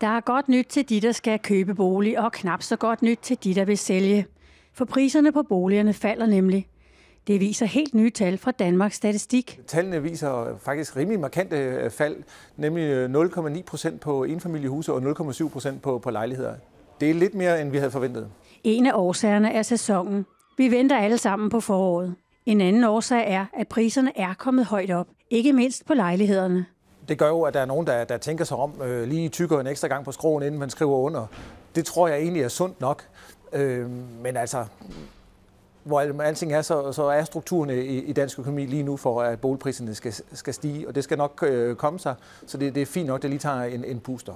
Der er godt nyt til de, der skal købe bolig, og knap så godt nyt til de, der vil sælge. For priserne på boligerne falder nemlig. Det viser helt nye tal fra Danmarks Statistik. Tallene viser faktisk rimelig markante øh, fald, nemlig 0,9 procent på enfamiliehuse og 0,7 procent på, på lejligheder. Det er lidt mere, end vi havde forventet. En af årsagerne er sæsonen. Vi venter alle sammen på foråret. En anden årsag er, at priserne er kommet højt op, ikke mindst på lejlighederne. Det gør jo, at der er nogen, der, der tænker sig om øh, lige tykker en ekstra gang på skroen, inden man skriver under. Det tror jeg egentlig er sundt nok. Øh, men altså, hvor alting er, så, så er strukturen i, i dansk økonomi lige nu for, at boligpriserne skal, skal stige, og det skal nok øh, komme sig. Så det, det er fint nok, at det lige tager en, en puster.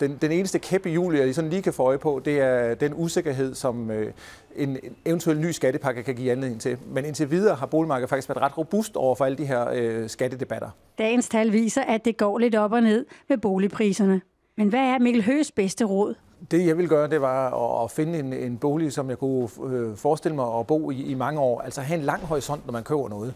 Den, den eneste kæppe i juli, jeg sådan lige kan få øje på, det er den usikkerhed, som øh, en, en eventuel ny skattepakke kan give anledning til. Men indtil videre har boligmarkedet faktisk været ret robust over for alle de her øh, skattedebatter. Dagens tal viser, at det går lidt op og ned med boligpriserne. Men hvad er Mikkel Høges bedste råd? Det jeg vil gøre, det var at finde en, en bolig, som jeg kunne øh, forestille mig at bo i i mange år. Altså have en lang horisont, når man køber noget.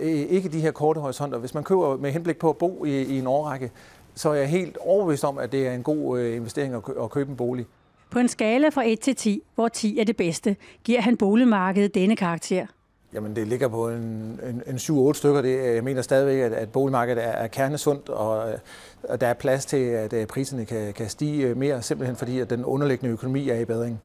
Ikke de her korte horisonter. Hvis man køber med henblik på at bo i, i en årrække, så er jeg helt overbevist om, at det er en god øh, investering at købe en bolig. På en skala fra 1 til 10, hvor 10 er det bedste, giver han boligmarkedet denne karakter. Jamen, det ligger på en, en, en 7-8 stykker. Det, jeg mener stadigvæk, at, at boligmarkedet er, er kernesundt, og, og der er plads til, at priserne kan, kan stige mere, simpelthen fordi at den underliggende økonomi er i bedring.